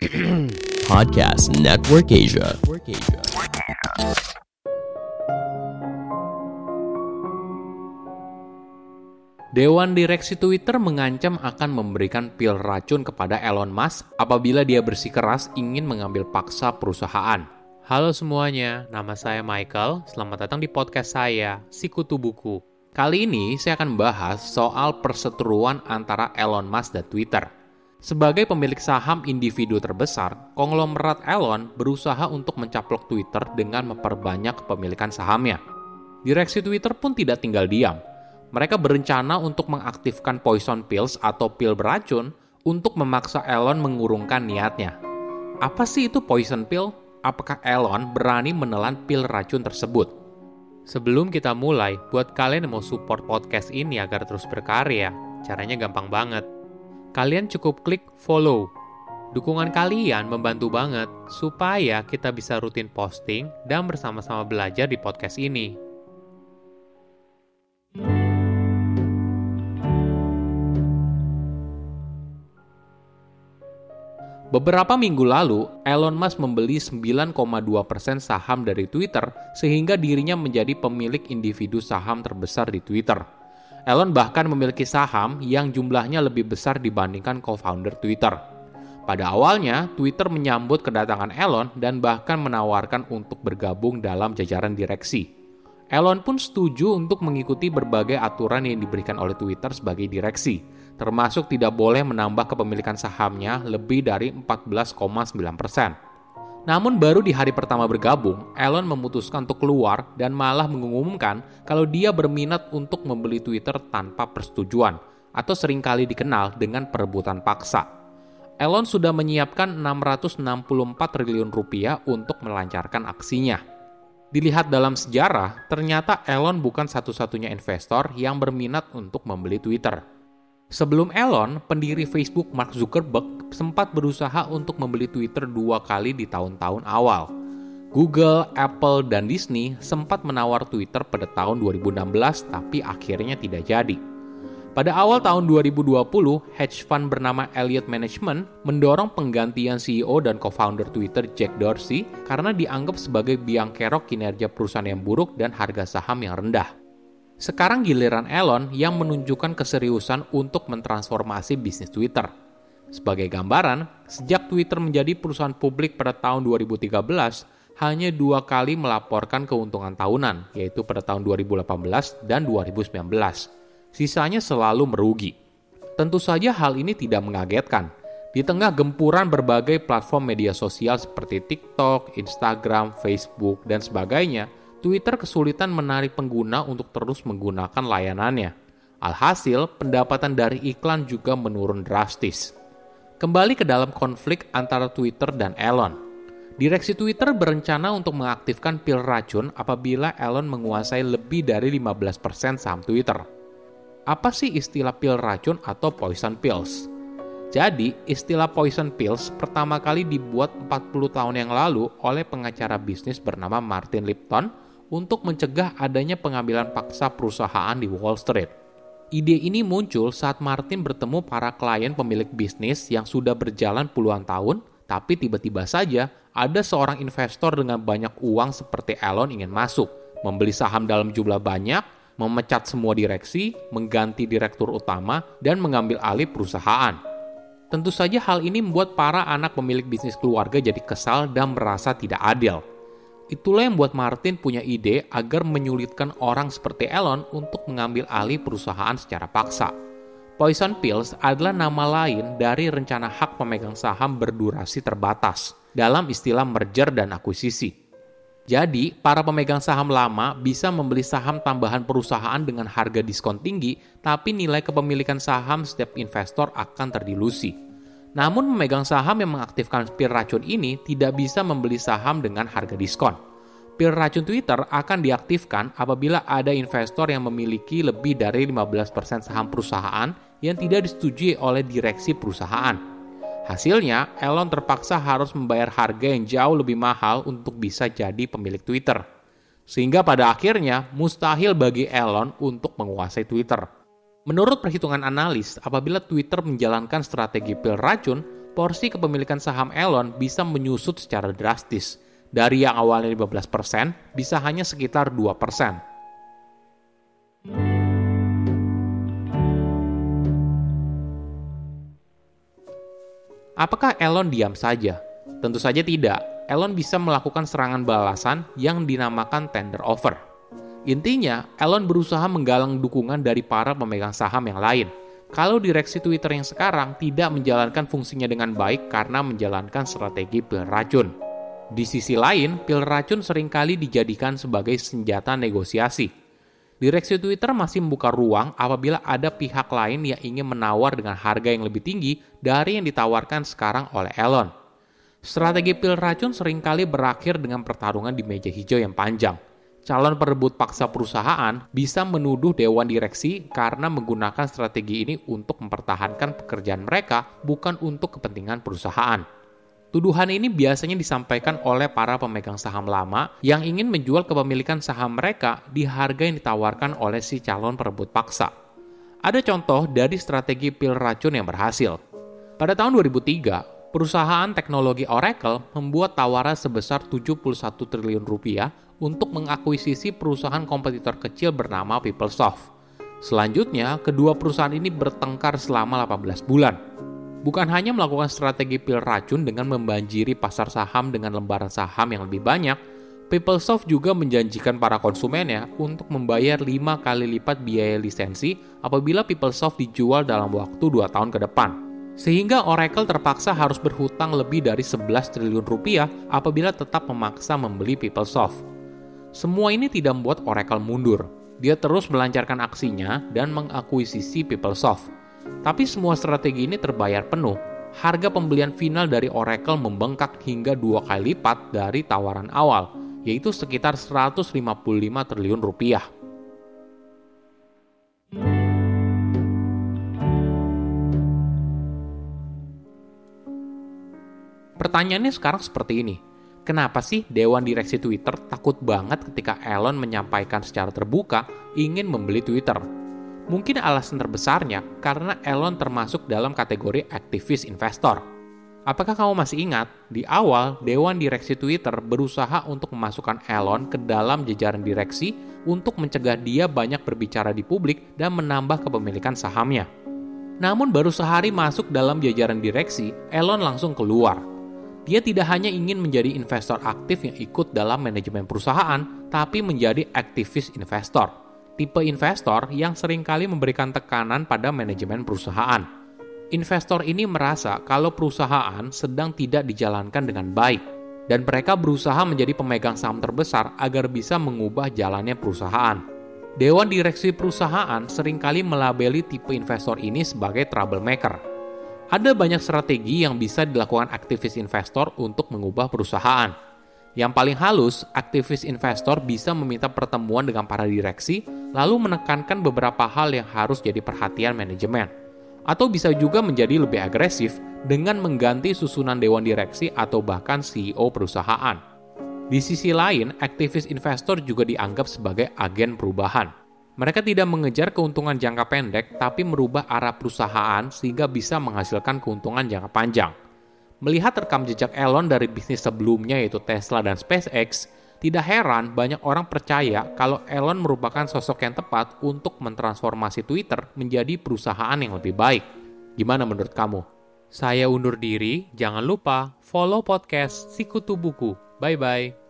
Podcast Network Asia. Dewan Direksi Twitter mengancam akan memberikan pil racun kepada Elon Musk apabila dia bersikeras ingin mengambil paksa perusahaan. Halo semuanya, nama saya Michael. Selamat datang di podcast saya, Sikutu Buku. Kali ini saya akan membahas soal perseteruan antara Elon Musk dan Twitter. Sebagai pemilik saham individu terbesar, konglomerat Elon berusaha untuk mencaplok Twitter dengan memperbanyak kepemilikan sahamnya. Direksi Twitter pun tidak tinggal diam mereka berencana untuk mengaktifkan poison pills atau pil beracun untuk memaksa Elon mengurungkan niatnya. Apa sih itu poison pill? Apakah Elon berani menelan pil racun tersebut? Sebelum kita mulai, buat kalian yang mau support podcast ini agar terus berkarya, caranya gampang banget. Kalian cukup klik follow. Dukungan kalian membantu banget supaya kita bisa rutin posting dan bersama-sama belajar di podcast ini. Beberapa minggu lalu, Elon Musk membeli 9,2% saham dari Twitter sehingga dirinya menjadi pemilik individu saham terbesar di Twitter. Elon bahkan memiliki saham yang jumlahnya lebih besar dibandingkan co-founder Twitter. Pada awalnya, Twitter menyambut kedatangan Elon dan bahkan menawarkan untuk bergabung dalam jajaran direksi. Elon pun setuju untuk mengikuti berbagai aturan yang diberikan oleh Twitter sebagai direksi, termasuk tidak boleh menambah kepemilikan sahamnya lebih dari 14,9 persen. Namun baru di hari pertama bergabung, Elon memutuskan untuk keluar dan malah mengumumkan kalau dia berminat untuk membeli Twitter tanpa persetujuan atau sering kali dikenal dengan perebutan paksa. Elon sudah menyiapkan 664 triliun rupiah untuk melancarkan aksinya. Dilihat dalam sejarah, ternyata Elon bukan satu-satunya investor yang berminat untuk membeli Twitter. Sebelum Elon, pendiri Facebook Mark Zuckerberg sempat berusaha untuk membeli Twitter dua kali di tahun-tahun awal. Google, Apple, dan Disney sempat menawar Twitter pada tahun 2016 tapi akhirnya tidak jadi. Pada awal tahun 2020, hedge fund bernama Elliott Management mendorong penggantian CEO dan co-founder Twitter Jack Dorsey karena dianggap sebagai biang kerok kinerja perusahaan yang buruk dan harga saham yang rendah. Sekarang giliran Elon yang menunjukkan keseriusan untuk mentransformasi bisnis Twitter. Sebagai gambaran, sejak Twitter menjadi perusahaan publik pada tahun 2013, hanya dua kali melaporkan keuntungan tahunan, yaitu pada tahun 2018 dan 2019. Sisanya selalu merugi. Tentu saja hal ini tidak mengagetkan. Di tengah gempuran berbagai platform media sosial seperti TikTok, Instagram, Facebook, dan sebagainya, Twitter kesulitan menarik pengguna untuk terus menggunakan layanannya. Alhasil, pendapatan dari iklan juga menurun drastis. Kembali ke dalam konflik antara Twitter dan Elon. Direksi Twitter berencana untuk mengaktifkan pil racun apabila Elon menguasai lebih dari 15% saham Twitter. Apa sih istilah pil racun atau poison pills? Jadi, istilah poison pills pertama kali dibuat 40 tahun yang lalu oleh pengacara bisnis bernama Martin Lipton untuk mencegah adanya pengambilan paksa perusahaan di Wall Street. Ide ini muncul saat Martin bertemu para klien pemilik bisnis yang sudah berjalan puluhan tahun, tapi tiba-tiba saja ada seorang investor dengan banyak uang seperti Elon ingin masuk, membeli saham dalam jumlah banyak, memecat semua direksi, mengganti direktur utama, dan mengambil alih perusahaan. Tentu saja hal ini membuat para anak pemilik bisnis keluarga jadi kesal dan merasa tidak adil. Itulah yang membuat Martin punya ide agar menyulitkan orang seperti Elon untuk mengambil alih perusahaan secara paksa. Poison Pills adalah nama lain dari rencana hak pemegang saham berdurasi terbatas dalam istilah merger dan akuisisi. Jadi, para pemegang saham lama bisa membeli saham tambahan perusahaan dengan harga diskon tinggi, tapi nilai kepemilikan saham setiap investor akan terdilusi. Namun memegang saham yang mengaktifkan pil racun ini tidak bisa membeli saham dengan harga diskon. Pil racun Twitter akan diaktifkan apabila ada investor yang memiliki lebih dari 15% saham perusahaan yang tidak disetujui oleh direksi perusahaan. Hasilnya, Elon terpaksa harus membayar harga yang jauh lebih mahal untuk bisa jadi pemilik Twitter. Sehingga pada akhirnya mustahil bagi Elon untuk menguasai Twitter. Menurut perhitungan analis, apabila Twitter menjalankan strategi pil racun, porsi kepemilikan saham Elon bisa menyusut secara drastis. Dari yang awalnya 15%, bisa hanya sekitar 2%. Apakah Elon diam saja? Tentu saja tidak. Elon bisa melakukan serangan balasan yang dinamakan tender offer. Intinya, Elon berusaha menggalang dukungan dari para pemegang saham yang lain. Kalau direksi Twitter yang sekarang tidak menjalankan fungsinya dengan baik karena menjalankan strategi pil racun. Di sisi lain, pil racun sering kali dijadikan sebagai senjata negosiasi. Direksi Twitter masih membuka ruang apabila ada pihak lain yang ingin menawar dengan harga yang lebih tinggi dari yang ditawarkan sekarang oleh Elon. Strategi pil racun sering kali berakhir dengan pertarungan di meja hijau yang panjang. Calon perebut paksa perusahaan bisa menuduh dewan direksi karena menggunakan strategi ini untuk mempertahankan pekerjaan mereka, bukan untuk kepentingan perusahaan. Tuduhan ini biasanya disampaikan oleh para pemegang saham lama yang ingin menjual kepemilikan saham mereka di harga yang ditawarkan oleh si calon perebut paksa. Ada contoh dari strategi pil racun yang berhasil. Pada tahun 2003, perusahaan teknologi Oracle membuat tawaran sebesar 71 triliun rupiah untuk mengakuisisi perusahaan kompetitor kecil bernama PeopleSoft. Selanjutnya, kedua perusahaan ini bertengkar selama 18 bulan bukan hanya melakukan strategi pil racun dengan membanjiri pasar saham dengan lembaran saham yang lebih banyak, PeopleSoft juga menjanjikan para konsumennya untuk membayar 5 kali lipat biaya lisensi apabila PeopleSoft dijual dalam waktu 2 tahun ke depan. Sehingga Oracle terpaksa harus berhutang lebih dari 11 triliun rupiah apabila tetap memaksa membeli PeopleSoft. Semua ini tidak membuat Oracle mundur. Dia terus melancarkan aksinya dan mengakuisisi PeopleSoft tapi semua strategi ini terbayar penuh. Harga pembelian final dari Oracle membengkak hingga dua kali lipat dari tawaran awal, yaitu sekitar 155 triliun rupiah. Pertanyaannya sekarang seperti ini. Kenapa sih Dewan Direksi Twitter takut banget ketika Elon menyampaikan secara terbuka ingin membeli Twitter? Mungkin alasan terbesarnya karena Elon termasuk dalam kategori aktivis investor. Apakah kamu masih ingat, di awal Dewan Direksi Twitter berusaha untuk memasukkan Elon ke dalam jajaran direksi untuk mencegah dia banyak berbicara di publik dan menambah kepemilikan sahamnya. Namun baru sehari masuk dalam jajaran direksi, Elon langsung keluar. Dia tidak hanya ingin menjadi investor aktif yang ikut dalam manajemen perusahaan, tapi menjadi aktivis investor tipe investor yang sering kali memberikan tekanan pada manajemen perusahaan. Investor ini merasa kalau perusahaan sedang tidak dijalankan dengan baik, dan mereka berusaha menjadi pemegang saham terbesar agar bisa mengubah jalannya perusahaan. Dewan direksi perusahaan sering kali melabeli tipe investor ini sebagai troublemaker. Ada banyak strategi yang bisa dilakukan aktivis investor untuk mengubah perusahaan yang paling halus, aktivis investor bisa meminta pertemuan dengan para direksi, lalu menekankan beberapa hal yang harus jadi perhatian manajemen. Atau bisa juga menjadi lebih agresif dengan mengganti susunan dewan direksi atau bahkan CEO perusahaan. Di sisi lain, aktivis investor juga dianggap sebagai agen perubahan. Mereka tidak mengejar keuntungan jangka pendek, tapi merubah arah perusahaan sehingga bisa menghasilkan keuntungan jangka panjang. Melihat rekam jejak Elon dari bisnis sebelumnya yaitu Tesla dan SpaceX, tidak heran banyak orang percaya kalau Elon merupakan sosok yang tepat untuk mentransformasi Twitter menjadi perusahaan yang lebih baik. Gimana menurut kamu? Saya undur diri, jangan lupa follow podcast Sikutu Buku. Bye-bye.